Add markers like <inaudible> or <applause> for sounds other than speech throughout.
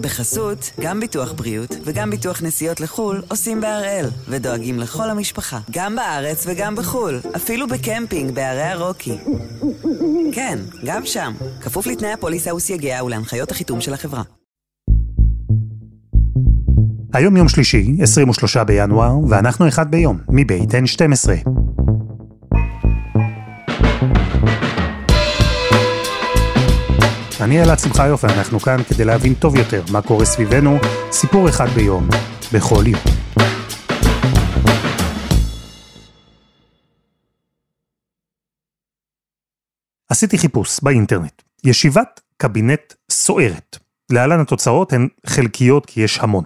בחסות, גם ביטוח בריאות וגם ביטוח נסיעות לחו"ל עושים בהראל, ודואגים לכל המשפחה, גם בארץ וגם בחו"ל, אפילו בקמפינג בערי הרוקי. כן, גם שם, כפוף לתנאי הפוליסה וסייגיה ולהנחיות החיתום של החברה. היום יום שלישי, 23 בינואר, ואנחנו אחד ביום, מבית N12. אני אלעד שמחיוף ואנחנו כאן כדי להבין טוב יותר מה קורה סביבנו, סיפור אחד ביום, בכל יום. עשיתי חיפוש באינטרנט, ישיבת קבינט סוערת. להלן התוצאות הן חלקיות כי יש המון.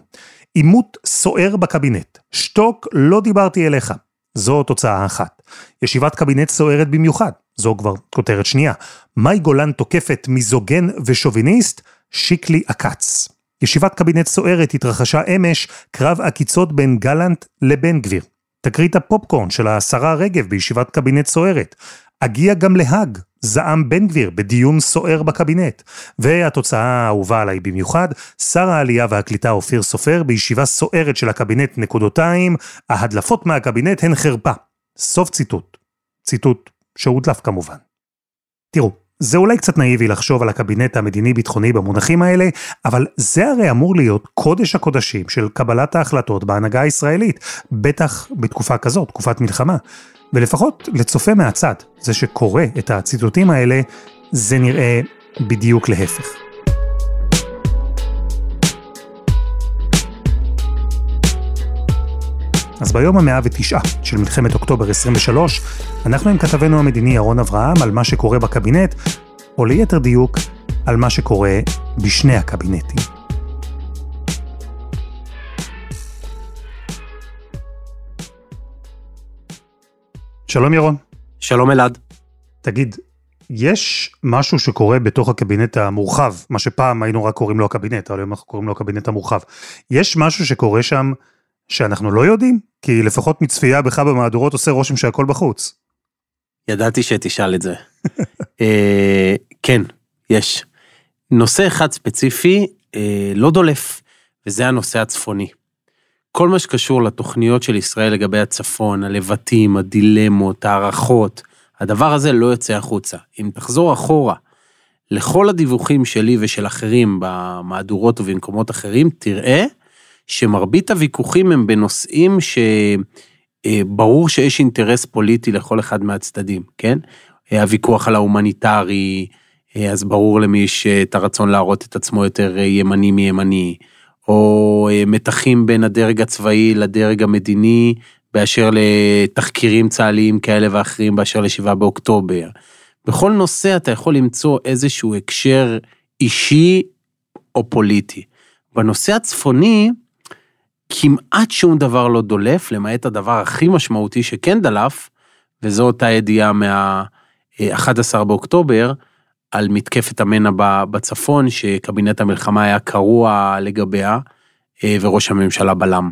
עימות סוער בקבינט, שתוק לא דיברתי אליך. זו תוצאה אחת. ישיבת קבינט סוערת במיוחד, זו כבר כותרת שנייה. מאי גולן תוקפת מיזוגן ושוביניסט, שיקלי עקץ. ישיבת קבינט סוערת התרחשה אמש, קרב עקיצות בין גלנט לבן גביר. תקרית הפופקורן של השרה רגב בישיבת קבינט סוערת. אגיע גם להאג, זעם בן גביר בדיון סוער בקבינט. והתוצאה האהובה עליי במיוחד, שר העלייה והקליטה אופיר סופר בישיבה סוערת של הקבינט נקודותיים, ההדלפות מהקבינט הן חרפה. סוף ציטוט. ציטוט שהודלף כמובן. תראו, זה אולי קצת נאיבי לחשוב על הקבינט המדיני-ביטחוני במונחים האלה, אבל זה הרי אמור להיות קודש הקודשים של קבלת ההחלטות בהנהגה הישראלית, בטח בתקופה כזאת, תקופת מלחמה. ולפחות לצופה מהצד, זה שקורא את הציטוטים האלה, זה נראה בדיוק להפך. אז ביום המאה ותשעה של מלחמת אוקטובר 23, אנחנו עם כתבנו המדיני ירון אברהם על מה שקורה בקבינט, או ליתר דיוק, על מה שקורה בשני הקבינטים. שלום ירון. שלום אלעד. תגיד, יש משהו שקורה בתוך הקבינט המורחב, מה שפעם היינו רק קוראים לו הקבינט, אבל היום אנחנו קוראים לו הקבינט המורחב. יש משהו שקורה שם שאנחנו לא יודעים? כי לפחות מצפייה בך במהדורות עושה רושם שהכל בחוץ. ידעתי שתשאל את זה. <laughs> אה, כן, יש. נושא אחד ספציפי אה, לא דולף, וזה הנושא הצפוני. כל מה שקשור לתוכניות של ישראל לגבי הצפון, הלבטים, הדילמות, ההערכות, הדבר הזה לא יוצא החוצה. אם תחזור אחורה לכל הדיווחים שלי ושל אחרים במהדורות ובמקומות אחרים, תראה שמרבית הוויכוחים הם בנושאים שברור שיש אינטרס פוליטי לכל אחד מהצדדים, כן? הוויכוח על ההומניטרי, אז ברור למי יש את הרצון להראות את עצמו יותר ימני מימני. או אה, מתחים בין הדרג הצבאי לדרג המדיני באשר לתחקירים צה"ליים כאלה ואחרים באשר לשבעה באוקטובר. בכל נושא אתה יכול למצוא איזשהו הקשר אישי או פוליטי. בנושא הצפוני, כמעט שום דבר לא דולף, למעט הדבר הכי משמעותי שכן דלף, וזו אותה ידיעה מה-11 באוקטובר, על מתקפת המנע בצפון, שקבינט המלחמה היה קרוע לגביה, אה, וראש הממשלה בלם.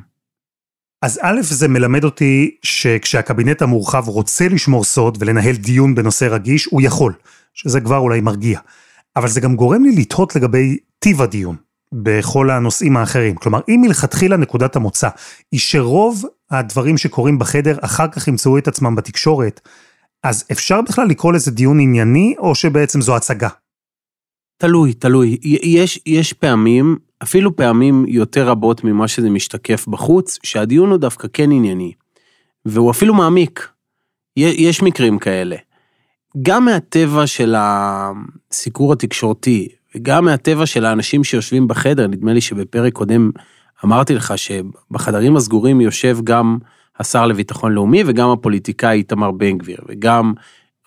אז א', זה מלמד אותי שכשהקבינט המורחב רוצה לשמור סוד ולנהל דיון בנושא רגיש, הוא יכול, שזה כבר אולי מרגיע. אבל זה גם גורם לי לתהות לגבי טיב הדיון בכל הנושאים האחרים. כלומר, אם מלכתחילה נקודת המוצא היא שרוב הדברים שקורים בחדר אחר כך ימצאו את עצמם בתקשורת, אז אפשר בכלל לקרוא לזה דיון ענייני, או שבעצם זו הצגה? תלוי, תלוי. יש, יש פעמים, אפילו פעמים יותר רבות ממה שזה משתקף בחוץ, שהדיון הוא דווקא כן ענייני. והוא אפילו מעמיק. יש מקרים כאלה. גם מהטבע של הסיקור התקשורתי, וגם מהטבע של האנשים שיושבים בחדר, נדמה לי שבפרק קודם אמרתי לך שבחדרים הסגורים יושב גם השר לביטחון לאומי וגם הפוליטיקאי איתמר בן גביר, וגם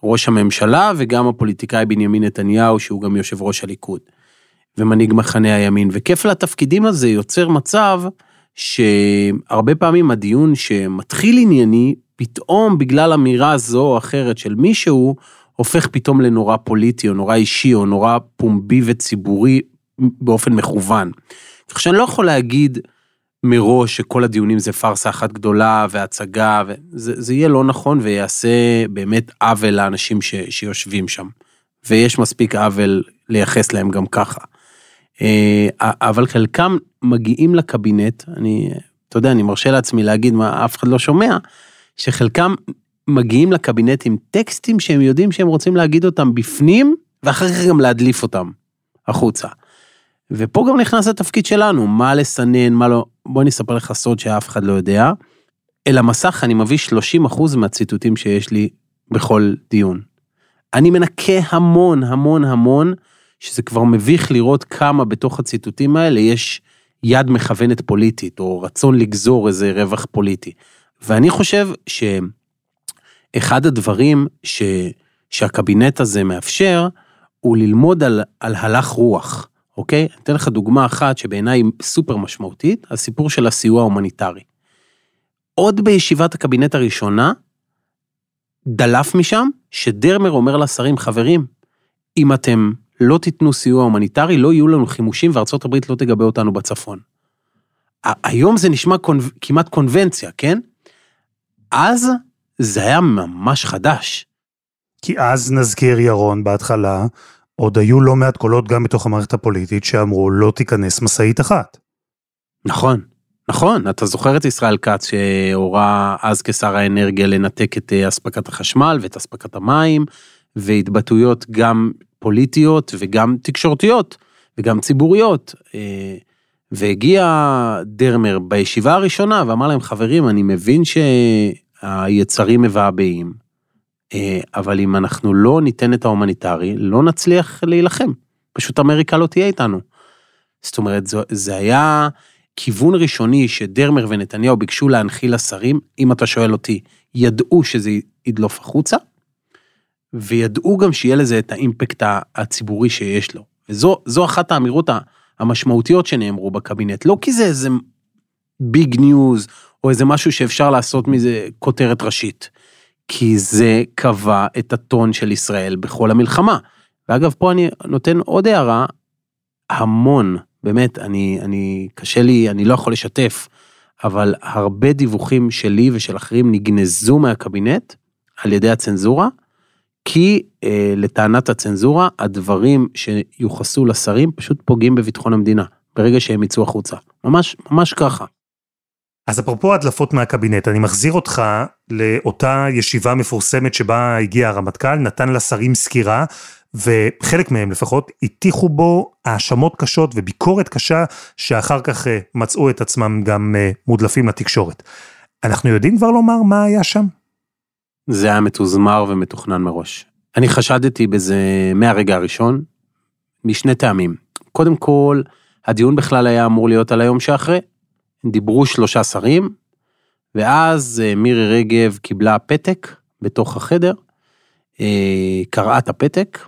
ראש הממשלה וגם הפוליטיקאי בנימין נתניהו, שהוא גם יושב ראש הליכוד, ומנהיג מחנה הימין. וכפל התפקידים הזה יוצר מצב שהרבה פעמים הדיון שמתחיל ענייני, פתאום בגלל אמירה זו או אחרת של מישהו, הופך פתאום לנורא פוליטי או נורא אישי או נורא פומבי וציבורי באופן מכוון. כך שאני לא יכול להגיד מראש שכל הדיונים זה פארסה אחת גדולה והצגה, וזה, זה יהיה לא נכון ויעשה באמת עוול לאנשים ש, שיושבים שם. ויש מספיק עוול לייחס להם גם ככה. אה, אבל חלקם מגיעים לקבינט, אני, אתה יודע, אני מרשה לעצמי להגיד מה אף אחד לא שומע, שחלקם מגיעים לקבינט עם טקסטים שהם יודעים שהם רוצים להגיד אותם בפנים, ואחר כך גם להדליף אותם החוצה. ופה גם נכנס התפקיד שלנו, מה לסנן, מה לא, בוא אני אספר לך סוד שאף אחד לא יודע. אל המסך אני מביא 30% מהציטוטים שיש לי בכל דיון. אני מנקה המון המון המון, שזה כבר מביך לראות כמה בתוך הציטוטים האלה יש יד מכוונת פוליטית, או רצון לגזור איזה רווח פוליטי. ואני חושב שאחד הדברים ש, שהקבינט הזה מאפשר, הוא ללמוד על, על הלך רוח, אוקיי? אני אתן לך דוגמה אחת שבעיניי היא סופר משמעותית, הסיפור של הסיוע ההומניטרי. עוד בישיבת הקבינט הראשונה, דלף משם שדרמר אומר לשרים, חברים, אם אתם לא תיתנו סיוע הומניטרי, לא יהיו לנו חימושים וארצות הברית לא תגבה אותנו בצפון. היום זה נשמע קונ... כמעט קונבנציה, כן? אז זה היה ממש חדש. כי אז נזכיר ירון בהתחלה, עוד היו לא מעט קולות גם בתוך המערכת הפוליטית שאמרו לא תיכנס משאית אחת. נכון, נכון, אתה זוכר את ישראל כץ שהורה אז כשר האנרגיה לנתק את אה, אספקת החשמל ואת אספקת המים, והתבטאויות גם פוליטיות וגם תקשורתיות וגם ציבוריות. אה, והגיע דרמר בישיבה הראשונה ואמר להם, חברים, אני מבין שהיצרים מבעבעים, אה, אבל אם אנחנו לא ניתן את ההומניטרי, לא נצליח להילחם. פשוט אמריקה לא תהיה איתנו. זאת אומרת, זה היה כיוון ראשוני שדרמר ונתניהו ביקשו להנחיל לשרים, אם אתה שואל אותי, ידעו שזה ידלוף וידעו גם שיהיה לזה את האימפקט הציבורי שיש לו. וזו אחת האמירות המשמעותיות שנאמרו בקבינט, לא כי זה איזה big news, או איזה משהו שאפשר לעשות מזה כותרת ראשית, כי זה קבע את הטון של ישראל בכל המלחמה. ואגב, פה אני נותן עוד הערה, המון, באמת, אני, אני, קשה לי, אני לא יכול לשתף, אבל הרבה דיווחים שלי ושל אחרים נגנזו מהקבינט על ידי הצנזורה, כי אה, לטענת הצנזורה, הדברים שיוחסו לשרים פשוט פוגעים בביטחון המדינה, ברגע שהם יצאו החוצה. ממש, ממש ככה. אז אפרופו הדלפות מהקבינט, אני מחזיר אותך לאותה ישיבה מפורסמת שבה הגיע הרמטכ"ל, נתן לשרים סקירה, וחלק מהם לפחות הטיחו בו האשמות קשות וביקורת קשה, שאחר כך אה, מצאו את עצמם גם אה, מודלפים לתקשורת. אנחנו יודעים כבר לומר מה היה שם? זה היה מתוזמר ומתוכנן מראש. אני חשדתי בזה מהרגע הראשון, משני טעמים. קודם כל, הדיון בכלל היה אמור להיות על היום שאחרי. דיברו שלושה שרים, ואז אה, מירי רגב קיבלה פתק בתוך החדר, אה, קראה את הפתק,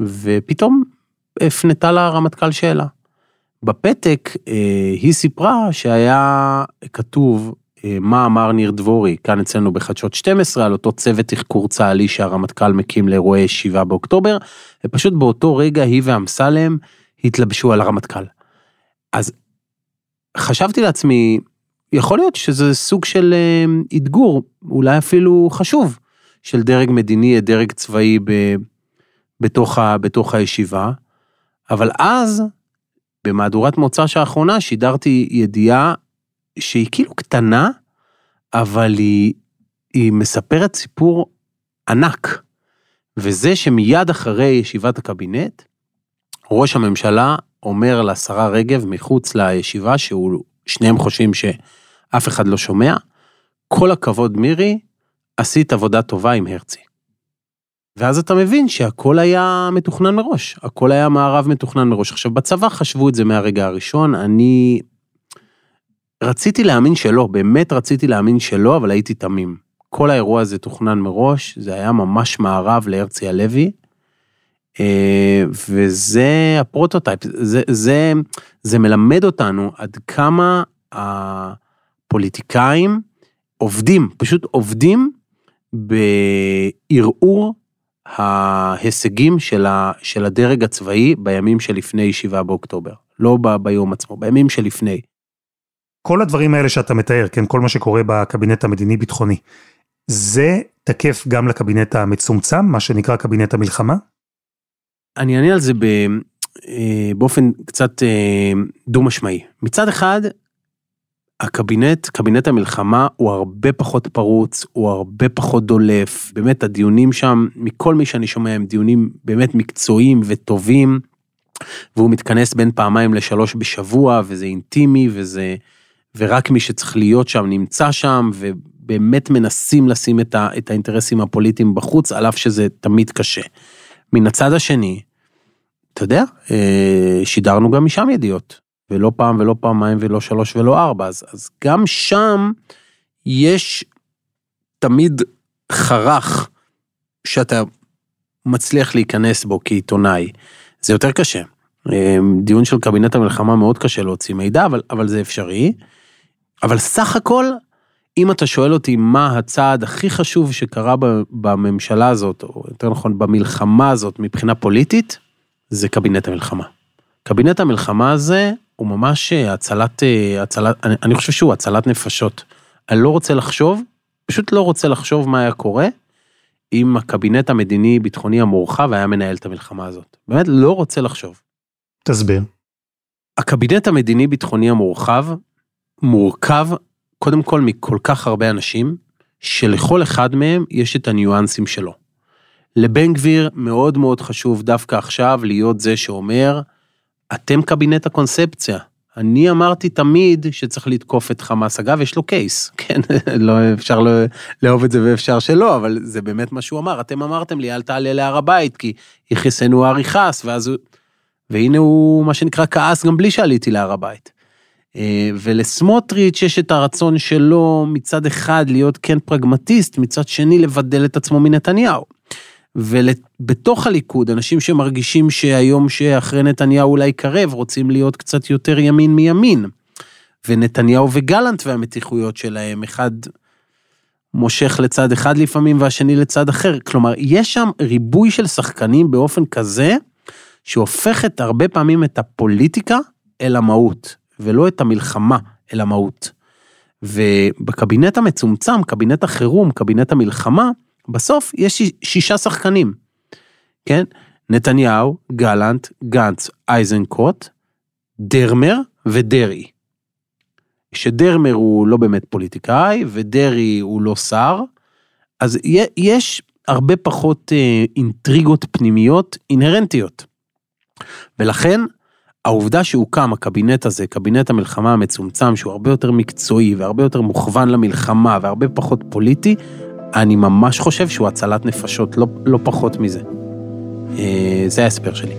ופתאום הפנתה לרמטכ"ל שאלה. בפתק אה, היא סיפרה שהיה כתוב מה אמר ניר דבורי כאן אצלנו בחדשות 12 על אותו צוות תחקור צה"לי שהרמטכ"ל מקים לאירועי 7 באוקטובר, ופשוט באותו רגע היא ואמסלם התלבשו על הרמטכ"ל. אז חשבתי לעצמי, יכול להיות שזה סוג של אה, אתגור, אולי אפילו חשוב, של דרג מדיני, דרג צבאי ב, בתוך, ה, בתוך הישיבה, אבל אז, במהדורת מוצ"ש האחרונה, שידרתי ידיעה שהיא כאילו קטנה, אבל היא, היא מספרת סיפור ענק. וזה שמיד אחרי ישיבת הקבינט, ראש הממשלה אומר לשרה רגב מחוץ לישיבה, ששניהם חושבים שאף אחד לא שומע, כל הכבוד מירי, עשית עבודה טובה עם הרצי. ואז אתה מבין שהכל היה מתוכנן מראש, הכל היה מארב מתוכנן מראש. עכשיו, בצבא חשבו את זה מהרגע הראשון, אני רציתי להאמין שלא, באמת רציתי להאמין שלא, אבל הייתי תמים. כל האירוע הזה תוכנן מראש, זה היה ממש מארב להרצי הלוי, וזה ה prototype, זה, זה, זה מלמד אותנו עד כמה הפוליטיקאים עובדים, פשוט עובדים בערעור ההישגים של, ה, של הדרג הצבאי בימים שלפני 7 באוקטובר, לא ב, ביום עצמו, בימים שלפני. כל הדברים האלה שאתה מתאר, כן, כל מה שקורה בקבינט המדיני-ביטחוני, זה תקף גם לקבינט המצומצם, מה שנקרא קבינט המלחמה? אני אענה על זה אה, באופן קצת אה, דו משמעי. מצד אחד, הקבינט, קבינט המלחמה הוא הרבה פחות פרוץ, הוא הרבה פחות דולף, באמת הדיונים שם, מכל מי שאני שומע הם דיונים באמת מקצועיים וטובים, והוא מתכנס בין פעמיים לשלוש בשבוע, וזה אינטימי, וזה, ורק מי שצריך להיות שם נמצא שם, ובאמת מנסים לשים את, ה, את האינטרסים הפוליטיים בחוץ, על אף שזה תמיד קשה. מן הצד השני, אתה יודע, אה, שידרנו גם משם ידיעות, ולא פעם ולא פעמיים ולא שלוש ולא ארבע, אז, אז גם שם יש תמיד חרך שאתה מצליח להיכנס בו כעיתונאי. זה יותר קשה. אה, דיון של קבינט המלחמה מאוד קשה להוציא מידע, אבל, אבל זה אפשרי. אבל סך הכל, אם אתה שואל אותי מה הצעד הכי חשוב שקרה בממשלה הזאת, או יותר נכון במלחמה הזאת מבחינה פוליטית, זה קבינט המלחמה. קבינט המלחמה הזה הוא ממש אה, הצלת, אה, הצלת, אני, אני חושב שהוא הצלת נפשות. אני לא רוצה לחשוב, פשוט לא רוצה לחשוב מה היה קורה אם הקבינט המדיני-ביטחוני המורחב היה מנהל את המלחמה הזאת. באמת לא רוצה לחשוב. תסביר. הקבינט המדיני-ביטחוני המורחב מורכב קודם כל מכל כך הרבה אנשים, שלכל אחד מהם יש את הניואנסים שלו. לבן גביר מאוד מאוד חשוב דווקא עכשיו להיות זה שאומר, אתם קבינט הקונספציה. אני אמרתי תמיד שצריך לתקוף את חמאס. אגב, יש לו קייס, <laughs> כן, לא אפשר לא, לאהוב את זה ואפשר שלא, אבל זה באמת מה שהוא אמר. אתם אמרתם לי, אל תעלה להר הבית, כי יכסנו אריכס, ואז הוא... והנה הוא, מה שנקרא, כעס גם בלי שעליתי להר הבית. אה, ולסמוטריץ' יש את הרצון שלו מצד אחד להיות כן פרגמטיסט, מצד שני לבדל את עצמו מנתניהו. ובתוך הליכוד, אנשים שמרגישים שהיום שאחרי נתניהו אולי קרב, רוצים להיות קצת יותר ימין מימין. ונתניהו וגלנט והמתיחויות שלהם, אחד מושך לצד אחד לפעמים והשני לצד אחר. כלומר, יש שם ריבוי של שחקנים באופן כזה, שהופך את הרבה פעמים את הפוליטיקה אל המהות, ולא את המלחמה אל המהות. ובקבינט המצומצם, קבינט החירום, קבינט המלחמה, בסוף יש שישה שחקנים, כן? נתניהו, גלנט, גנץ, אייזנקוט, דרמר ודרעי. שדרמר הוא לא באמת פוליטיקאי ודרעי הוא לא שר, אז יש הרבה פחות אה, אינטריגות פנימיות אינהרנטיות. ולכן העובדה שהוקם הקבינט הזה, קבינט המלחמה המצומצם, שהוא הרבה יותר מקצועי והרבה יותר מוכוון למלחמה והרבה פחות פוליטי, אני ממש חושב שהוא הצלת נפשות, לא, לא פחות מזה. אה, זה ההסבר שלי.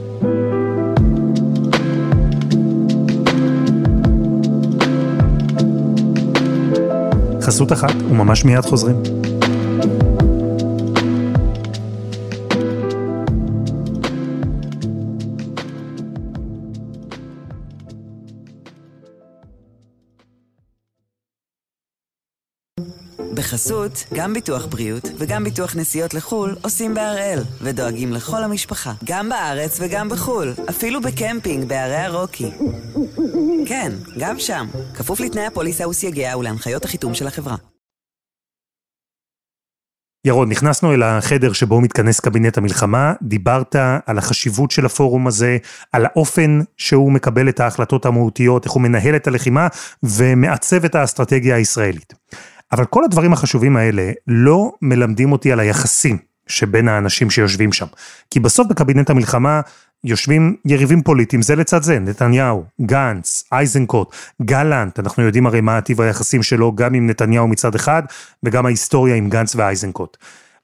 חסות אחת וממש מיד חוזרים. בחסות, גם ביטוח בריאות וגם ביטוח נסיעות לחו"ל עושים בהראל, ודואגים לכל המשפחה, גם בארץ וגם בחו"ל, אפילו בקמפינג בערי הרוקי. כן, גם שם, כפוף לתנאי הפוליסה וסייגיה ולהנחיות החיתום של החברה. ירון, נכנסנו אל החדר שבו מתכנס קבינט המלחמה, דיברת על החשיבות של הפורום הזה, על האופן שהוא מקבל את ההחלטות המהותיות, איך הוא מנהל את הלחימה ומעצב את האסטרטגיה הישראלית. אבל כל הדברים החשובים האלה לא מלמדים אותי על היחסים שבין האנשים שיושבים שם. כי בסוף בקבינט המלחמה יושבים יריבים פוליטיים זה לצד זה, נתניהו, גנץ, אייזנקוט, גלנט, אנחנו יודעים הרי מה טיב היחסים שלו גם עם נתניהו מצד אחד, וגם ההיסטוריה עם גנץ ואייזנקוט.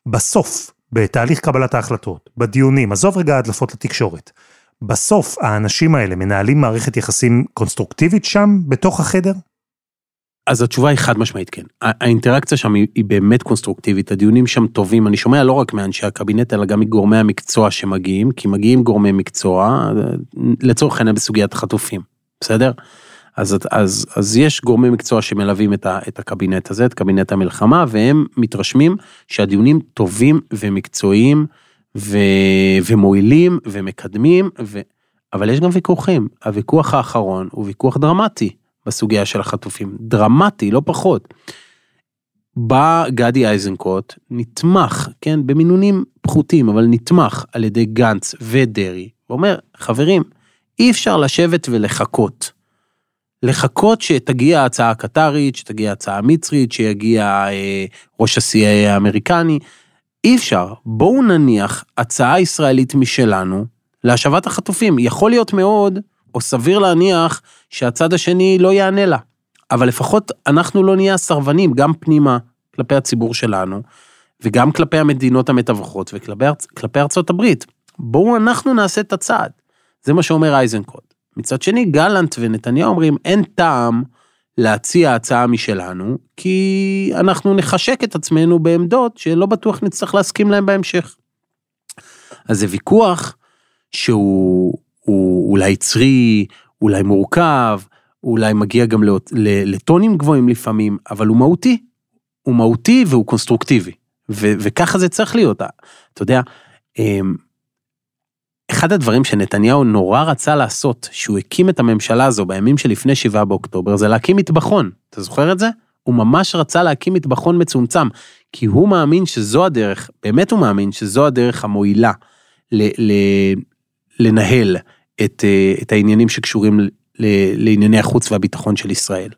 בסוף, בתהליך קבלת ההחלטות, בדיונים, עזוב רגע הדלפות לתקשורת, בסוף האנשים האלה מנהלים מערכת יחסים קונסטרוקטיבית שם, בתוך החדר? אז התשובה היא חד משמעית כן. האינטראקציה שם היא, באמת קונסטרוקטיבית, הדיונים שם טובים, אני שומע לא רק מאנשי הקבינט, אלא גם מגורמי המקצוע שמגיעים, כי מגיעים גורמי מקצוע, לצורך העניין בסוגיית החטופים, בסדר? אז, אז, אז יש גורמי מקצוע שמלווים את, ה, את הקבינט הזה, את קבינט המלחמה, והם מתרשמים שהדיונים טובים ומקצועיים ו, ומועילים ומקדמים, ו, אבל יש גם ויכוחים. הוויכוח האחרון הוא ויכוח דרמטי. בסוגיה של החטופים, דרמטי, לא פחות. בא גדי איזנקוט, נתמך, כן, במינונים פחותים, אבל נתמך על ידי גנץ ודרעי, ואומר, חברים, אי אפשר לשבת ולחכות. לחכות שתגיע ההצעה הקטרית, שתגיע ההצעה המצרית, שיגיע אה, ראש ה-CIA האמריקני. אי אפשר. בואו נניח הצעה ישראלית משלנו להשבת החטופים. יכול להיות מאוד, או סביר להניח, שהצד השני לא יענה לה. אבל לפחות אנחנו לא נהיה הסרבנים, גם פנימה, כלפי הציבור שלנו, וגם כלפי המדינות המתווכות וכלפי ארצות הברית. בואו אנחנו נעשה את הצעד. זה מה שאומר אייזנקוט. מצד שני, גלנט ונתניהו אומרים, אין טעם להציע הצעה משלנו, כי אנחנו נחשק את עצמנו בעמדות שלא בטוח נצטרך להסכים להם בהמשך. אז זה ויכוח שהוא אולי יצרי, אולי מורכב, אולי מגיע גם לטונים גבוהים לפעמים, אבל הוא מהותי. הוא מהותי והוא קונסטרוקטיבי. ו- וככה זה צריך להיות. אתה יודע, אמ, אחד הדברים שנתניהו נורא רצה לעשות, שהוא הקים את הממשלה הזו בימים שלפני 7 באוקטובר, זה להקים מטבחון. אתה זוכר את זה? הוא ממש רצה להקים מטבחון מצומצם, כי הוא מאמין שזו הדרך, באמת הוא מאמין שזו הדרך המועילה ל- ל- לנהל את, אה, את העניינים שקשורים ל- לענייני החוץ והביטחון של ישראל.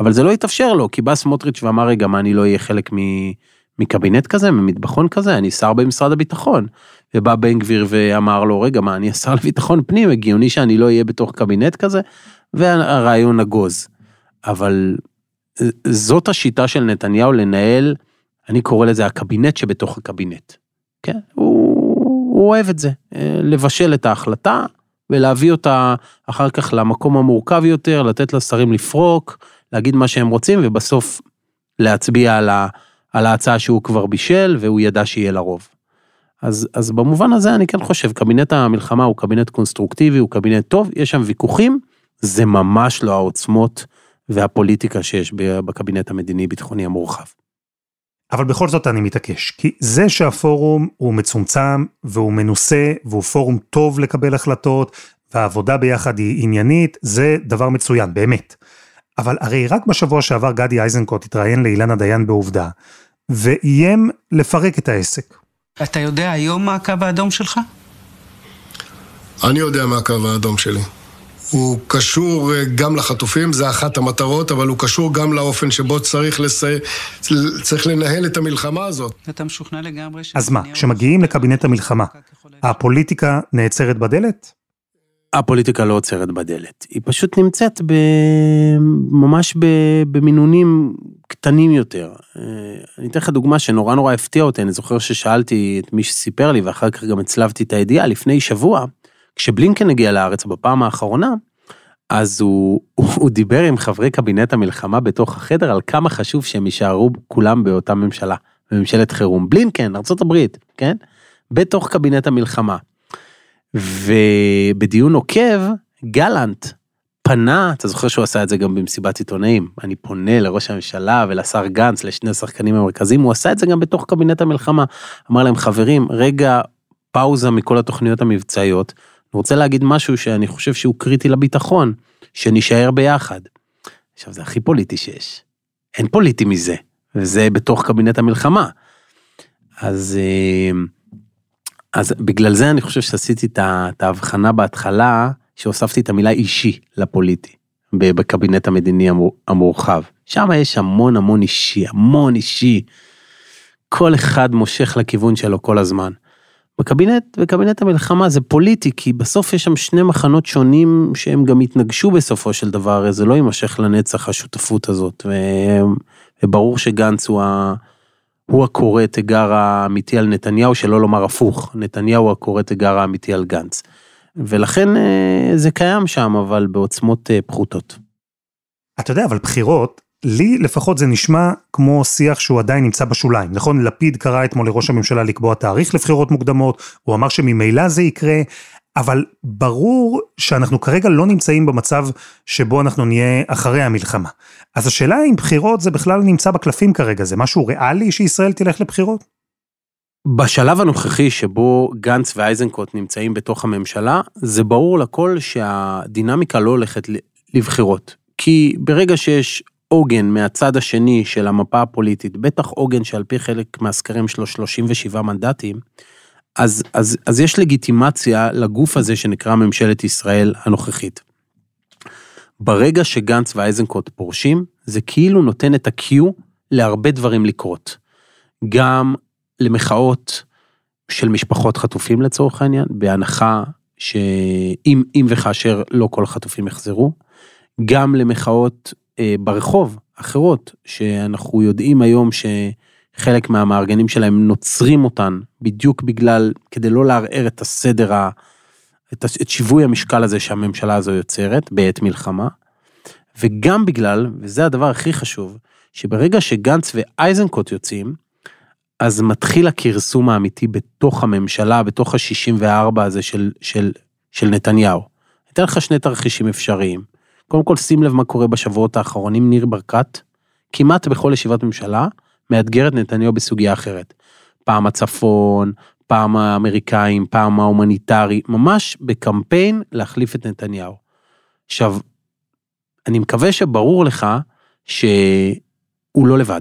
אבל זה לא התאפשר לו, כי בא סמוטריץ' ואמר, רגע, מה, אני לא אהיה חלק מ- מקבינט כזה, ממטבחון כזה, אני שר במשרד הביטחון. ובא בן גביר ואמר לו, רגע, מה, אני השר לביטחון פנים, הגיוני שאני לא אהיה בתוך קבינט כזה? והרעיון נגוז. אבל אה, זאת השיטה של נתניהו לנהל, אני קורא לזה הקבינט שבתוך הקבינט. כן, הוא, הוא אוהב את זה, אה, לבשל את ההחלטה ולהביא אותה אחר כך למקום המורכב יותר, לתת לשרים לפרוק, להגיד מה שהם רוצים ובסוף להצביע על, ה, על ההצעה שהוא כבר בישל והוא ידע שיהיה לרוב. אז, אז במובן הזה אני כן חושב, קבינט המלחמה הוא קבינט קונסטרוקטיבי, הוא קבינט טוב, יש שם ויכוחים, זה ממש לא העוצמות והפוליטיקה שיש בקבינט המדיני-ביטחוני המורחב. אבל בכל זאת אני מתעקש, כי זה שהפורום הוא מצומצם והוא מנוסה והוא פורום טוב לקבל החלטות והעבודה ביחד היא עניינית, זה דבר מצוין, באמת. אבל הרי רק בשבוע שעבר גדי איזנקוט התראיין לאילנה דיין בעובדה, ואיים לפרק את העסק. אתה יודע היום מה הקו האדום שלך? אני יודע מה הקו האדום שלי. הוא קשור אה, גם לחטופים, זה אחת המטרות, אבל הוא קשור גם לאופן שבו צריך, לסי... צריך לנהל את המלחמה הזאת. אתה משוכנע לגמרי ש... אז מה, כשמגיעים לקבינט המלחמה, הפוליטיקה נעצרת בדלת? הפוליטיקה לא עוצרת בדלת, היא פשוט נמצאת ב... ממש ב... במינונים קטנים יותר. אה, אני אתן לך דוגמה שנורא נורא הפתיע אותי, אני זוכר ששאלתי את מי שסיפר לי ואחר כך גם הצלבתי את הידיעה, לפני שבוע, כשבלינקן הגיע לארץ בפעם האחרונה, אז הוא, <laughs> הוא, הוא דיבר עם חברי קבינט המלחמה בתוך החדר על כמה חשוב שהם יישארו כולם באותה ממשלה, בממשלת חירום. בלינקן, ארה"ב, כן? בתוך קבינט המלחמה. ובדיון עוקב, גלנט פנה, אתה זוכר שהוא עשה את זה גם במסיבת עיתונאים, אני פונה לראש הממשלה ולשר גנץ, לשני השחקנים המרכזיים, הוא עשה את זה גם בתוך קבינט המלחמה. אמר להם, חברים, רגע, פאוזה מכל התוכניות המבצעיות, רוצה להגיד משהו שאני חושב שהוא קריטי לביטחון, שנישאר ביחד. עכשיו, זה הכי פוליטי שיש. אין פוליטי מזה, וזה בתוך קבינט המלחמה. אז... אה, אז בגלל זה אני חושב שעשיתי את ההבחנה בהתחלה, שהוספתי את המילה אישי לפוליטי, בקבינט המדיני המורחב. שם יש המון המון אישי, המון אישי. כל אחד מושך לכיוון שלו כל הזמן. בקבינט, בקבינט המלחמה זה פוליטי, כי בסוף יש שם שני מחנות שונים שהם גם יתנגשו בסופו של דבר, זה לא יימשך לנצח השותפות הזאת, וברור שגנץ הוא ה... הוא הקורא תיגר האמיתי על נתניהו, שלא לומר הפוך, נתניהו הקורא תיגר האמיתי על גנץ. ולכן אה, זה קיים שם, אבל בעוצמות אה, פחותות. אתה יודע, אבל בחירות, לי לפחות זה נשמע כמו שיח שהוא עדיין נמצא בשוליים, נכון? לפיד קרא אתמול לראש הממשלה לקבוע תאריך לבחירות מוקדמות, הוא אמר שממילא זה יקרה, אבל ברור שאנחנו כרגע לא נמצאים במצב שבו אנחנו נהיה אחרי המלחמה. אז השאלה אם בחירות זה בכלל נמצא בקלפים כרגע, זה משהו ריאלי שישראל תלך לבחירות? בשלב הנוכחי שבו גנץ ואייזנקוט נמצאים בתוך הממשלה, זה ברור לכל שהדינמיקה לא הולכת לבחירות. כי ברגע שיש עוגן מהצד השני של המפה הפוליטית, בטח עוגן שעל פי חלק מהסקרים שלו 37 מנדטים, אז, אז, אז יש לגיטימציה לגוף הזה שנקרא ממשלת ישראל הנוכחית. ברגע שגנץ ואייזנקוט פורשים, זה כאילו נותן את ה-Q להרבה דברים לקרות. גם למחאות של משפחות חטופים לצורך העניין, בהנחה שאם אם וכאשר לא כל החטופים יחזרו, גם למחאות ברחוב אחרות, שאנחנו יודעים היום שחלק מהמארגנים שלהם נוצרים אותן בדיוק בגלל, כדי לא לערער את הסדר, ה, את, את שיווי המשקל הזה שהממשלה הזו יוצרת בעת מלחמה, וגם בגלל, וזה הדבר הכי חשוב, שברגע שגנץ ואייזנקוט יוצאים, אז מתחיל הכרסום האמיתי בתוך הממשלה, בתוך ה-64 הזה של, של, של נתניהו. אתן לך שני תרחישים אפשריים. קודם כל, שים לב מה קורה בשבועות האחרונים, ניר ברקת, כמעט בכל ישיבת ממשלה, מאתגר את נתניהו בסוגיה אחרת. פעם הצפון, פעם האמריקאים, פעם ההומניטרי, ממש בקמפיין להחליף את נתניהו. עכשיו, אני מקווה שברור לך שהוא לא לבד.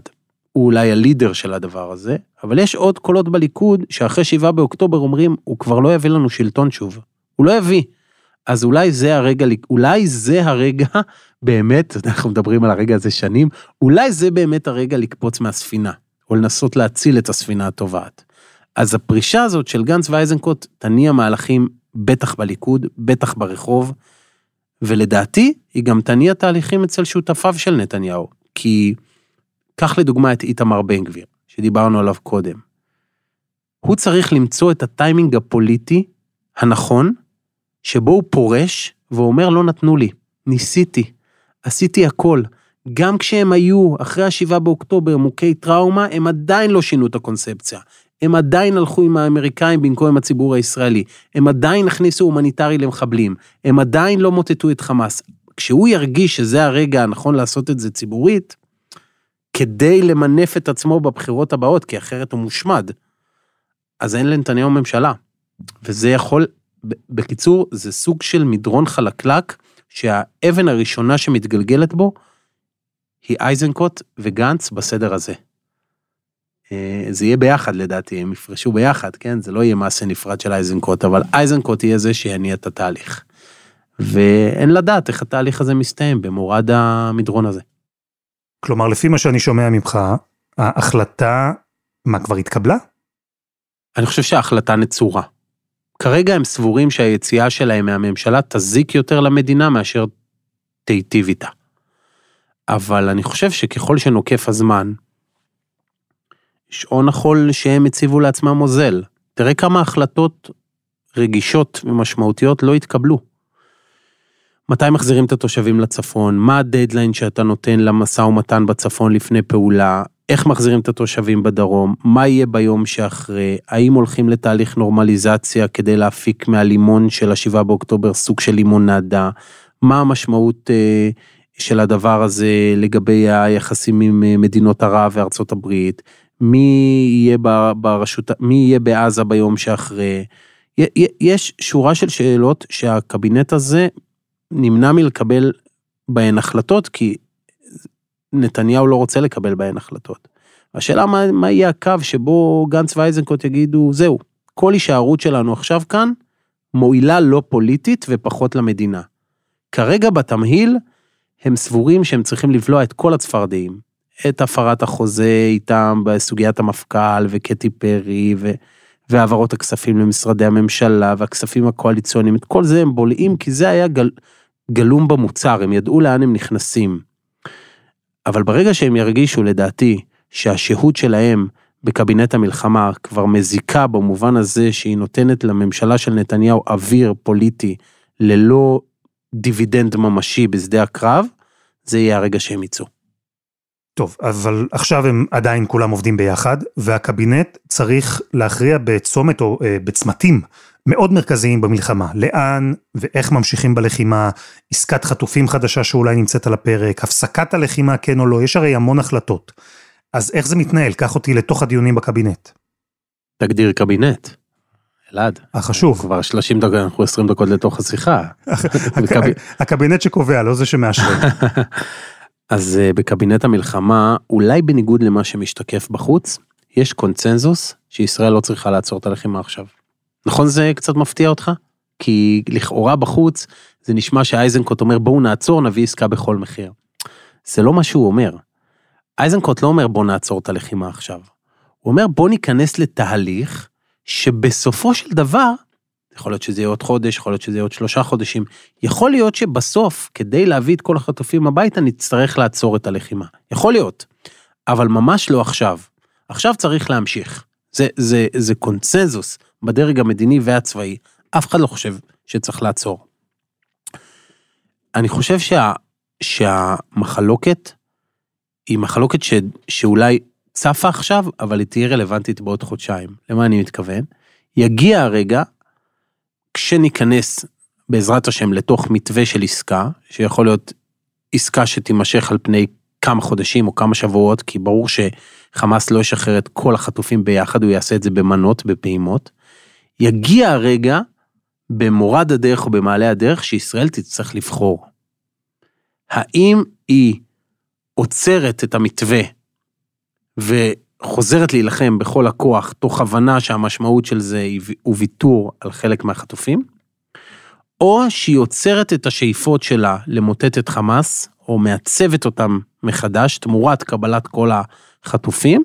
הוא אולי ה leader של הדבר הזה, אבל יש עוד קולות בליכוד שאחרי שבעה באוקטובר אומרים, הוא כבר לא יביא לנו שלטון שוב. הוא לא יביא. אז אולי זה הרגע, אולי זה הרגע, <laughs> באמת, אנחנו מדברים על הרגע הזה שנים, אולי זה באמת הרגע לקפוץ מהספינה, או לנסות להציל את הספינה הטובעת. אז הפרישה הזאת של גנץ ואייזנקוט תניע מהלכים בטח בליכוד, בטח ברחוב, ולדעתי היא גם תניע תהליכים אצל שותפיו של נתניהו, כי קח לדוגמה את איתמר בן גביר, שדיברנו עליו קודם. הוא צריך למצוא את הטיימינג הפוליטי הנכון, שבו הוא פורש ואומר לא נתנו לי, ניסיתי, עשיתי הכל. גם כשהם היו אחרי השבעה באוקטובר מוכי טראומה, הם עדיין לא שינו את הקונספציה. הם עדיין הלכו עם האמריקאים במקום עם הציבור הישראלי. הם עדיין הכניסו הומניטרי למחבלים. הם עדיין לא מוטטו את חמאס. כשהוא ירגיש שזה הרגע הנכון לעשות את זה ציבורית, כדי למנף את עצמו בבחירות הבאות, כי אחרת הוא מושמד, אז אין לנתניהו ממשלה. וזה יכול, בקיצור, זה סוג של מדרון חלקלק, שהאבן הראשונה שמתגלגלת בו, היא אייזנקוט וגנץ בסדר הזה. אה, זה יהיה ביחד לדעתי, הם יפרשו ביחד, כן? זה לא יהיה מעשה נפרד של אייזנקוט, אבל אייזנקוט יהיה זה שיניע את התהליך. ואין לדעת איך התהליך הזה מסתיים במורד המדרון הזה. כלומר, לפי מה שאני שומע ממך, ההחלטה, מה, כבר התקבלה? אני חושב שההחלטה נצורה. כרגע הם סבורים שהיציאה שלהם מהממשלה תזיק יותר למדינה מאשר תיטיב איתה. אבל אני חושב שככל שנוקף הזמן, שעון החול שהם הציבו לעצמם אוזל. תראה כמה החלטות רגישות ומשמעותיות לא התקבלו. מתי מחזירים את התושבים לצפון? מה הדדליין שאתה נותן למשא ומתן בצפון לפני פעולה? איך מחזירים את התושבים בדרום? מה יהיה ביום שאחרי? האם הולכים לתהליך נורמליזציה כדי להפיק מהלימון של השבעה באוקטובר סוג של לימונדה? מה המשמעות אה, של הדבר הזה לגבי היחסים עם אה, מדינות ערב וארצות הברית? מי יהיה ברשות, מי יהיה בעזה ביום שאחרי. יש שורה של שאלות שהקבינט הזה נמנע מלקבל בהן החלטות, כי נתניהו לא רוצה לקבל בהן החלטות. השאלה מה, מה יהיה הקו שבו גנץ ואייזנקוט יגידו, זהו, כל הישארות שלנו עכשיו כאן מועילה לא פוליטית ופחות למדינה. כרגע בתמהיל, הם סבורים שהם צריכים לבלוע את כל הצפרדעים. את הפרת החוזה איתם בסוגיית המפכ"ל וקטי פרי ו... והעברות הכספים למשרדי הממשלה והכספים הקואליציוניים, את כל זה הם בולעים כי זה היה גל... גלום במוצר, הם ידעו לאן הם נכנסים. אבל ברגע שהם ירגישו לדעתי שהשהות שלהם בקבינט המלחמה כבר מזיקה במובן הזה שהיא נותנת לממשלה של נתניהו אוויר פוליטי ללא דיבידנד ממשי בשדה הקרב, זה יהיה הרגע שהם יצאו. טוב, אבל עכשיו הם עדיין כולם עובדים ביחד, והקבינט צריך להכריע בצומת או אה, בצמתים מאוד מרכזיים במלחמה. לאן ואיך ממשיכים בלחימה, עסקת חטופים חדשה שאולי נמצאת על הפרק, הפסקת הלחימה כן או לא, יש הרי המון החלטות. אז איך זה מתנהל? קח אותי לתוך הדיונים בקבינט. תגדיר קבינט. אלעד. החשוב. כבר 30 דקות, אנחנו 20 דקות לתוך השיחה. <laughs> הקבינט שקובע, לא זה שמאשר. <laughs> אז אה, בקבינט המלחמה, אולי בניגוד למה שמשתקף בחוץ, יש קונצנזוס שישראל לא צריכה לעצור את הלחימה עכשיו. נכון זה קצת מפתיע אותך? כי לכאורה בחוץ זה נשמע שאייזנקוט אומר בואו נעצור נביא עסקה בכל מחיר. זה לא מה שהוא אומר. אייזנקוט לא אומר בוא נעצור את הלחימה עכשיו. הוא אומר בוא ניכנס לתהליך שבסופו של דבר, יכול להיות שזה יהיה עוד חודש, יכול להיות שזה יהיה עוד שלושה חודשים, יכול להיות שבסוף, כדי להביא את כל החטופים הביתה, נצטרך לעצור את הלחימה. יכול להיות, אבל ממש לא עכשיו. עכשיו צריך להמשיך. זה, זה, זה קונצנזוס בדרג המדיני והצבאי. אף אחד לא חושב שצריך לעצור. אני חושב שה, שהמחלוקת היא מחלוקת ש, שאולי צפה עכשיו, אבל היא תהיה רלוונטית בעוד חודשיים. למה אני מתכוון? יגיע הרגע, כשניכנס בעזרת השם לתוך מתווה של עסקה, שיכול להיות עסקה שתימשך על פני כמה חודשים או כמה שבועות, כי ברור שחמאס לא ישחרר את כל החטופים ביחד, הוא יעשה את זה במנות, בפעימות. יגיע הרגע, במורד הדרך או במעלה הדרך, שישראל תצטרך לבחור. האם היא עוצרת את המתווה וחוזרת להילחם בכל הכוח, תוך הבנה שהמשמעות של זה הוא ויתור על חלק מהחטופים, או שהיא עוצרת את השאיפות שלה למוטט את חמאס, או מעצבת אותם מחדש תמורת קבלת כל החטופים,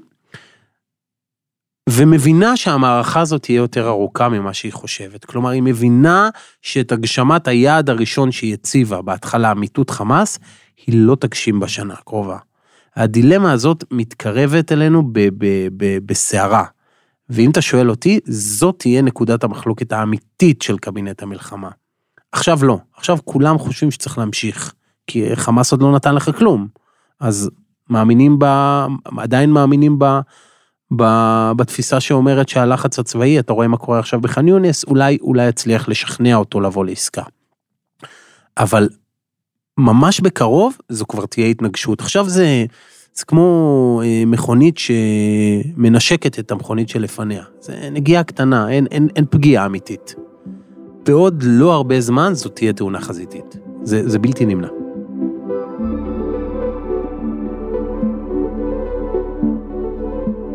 ומבינה שהמערכה הזאת תהיה יותר ארוכה ממה שהיא חושבת. כלומר, היא מבינה שאת הגשמת היעד הראשון שהיא הציבה בהתחלה, מיטוט חמאס, היא לא תגשים בשנה הקרובה. הדילמה הזאת מתקרבת אלינו בסערה. ואם אתה שואל אותי, זאת תהיה נקודת המחלוקת האמיתית של קבינט המלחמה. עכשיו לא, עכשיו כולם חושבים שצריך להמשיך, כי חמאס עוד לא נתן לך כלום. אז מאמינים ב... עדיין מאמינים ב... ב... בתפיסה שאומרת שהלחץ הצבאי, אתה רואה מה קורה עכשיו בח'אן יונס, אולי, אולי יצליח לשכנע אותו לבוא לעסקה. אבל ממש בקרוב זו כבר תהיה התנגשות. עכשיו זה, זה כמו אה, מכונית שמנשקת את המכונית שלפניה. זה נגיעה קטנה, אין, אין, אין פגיעה אמיתית. בעוד לא הרבה זמן זו תהיה תאונה חזיתית. זה, זה בלתי נמנע.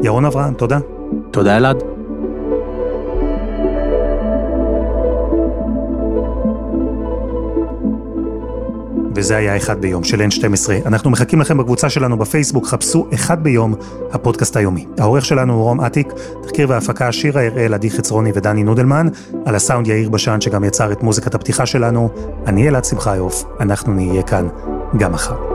ירון אברהם, תודה. תודה אלעד. וזה היה אחד ביום של N12. אנחנו מחכים לכם בקבוצה שלנו בפייסבוק, חפשו אחד ביום, הפודקאסט היומי. העורך שלנו הוא רום אטיק, תחקיר והפקה שירה הראל, עדי חצרוני ודני נודלמן, על הסאונד יאיר בשן שגם יצר את מוזיקת הפתיחה שלנו. אני אלעד שמחיוף, אנחנו נהיה כאן גם מחר.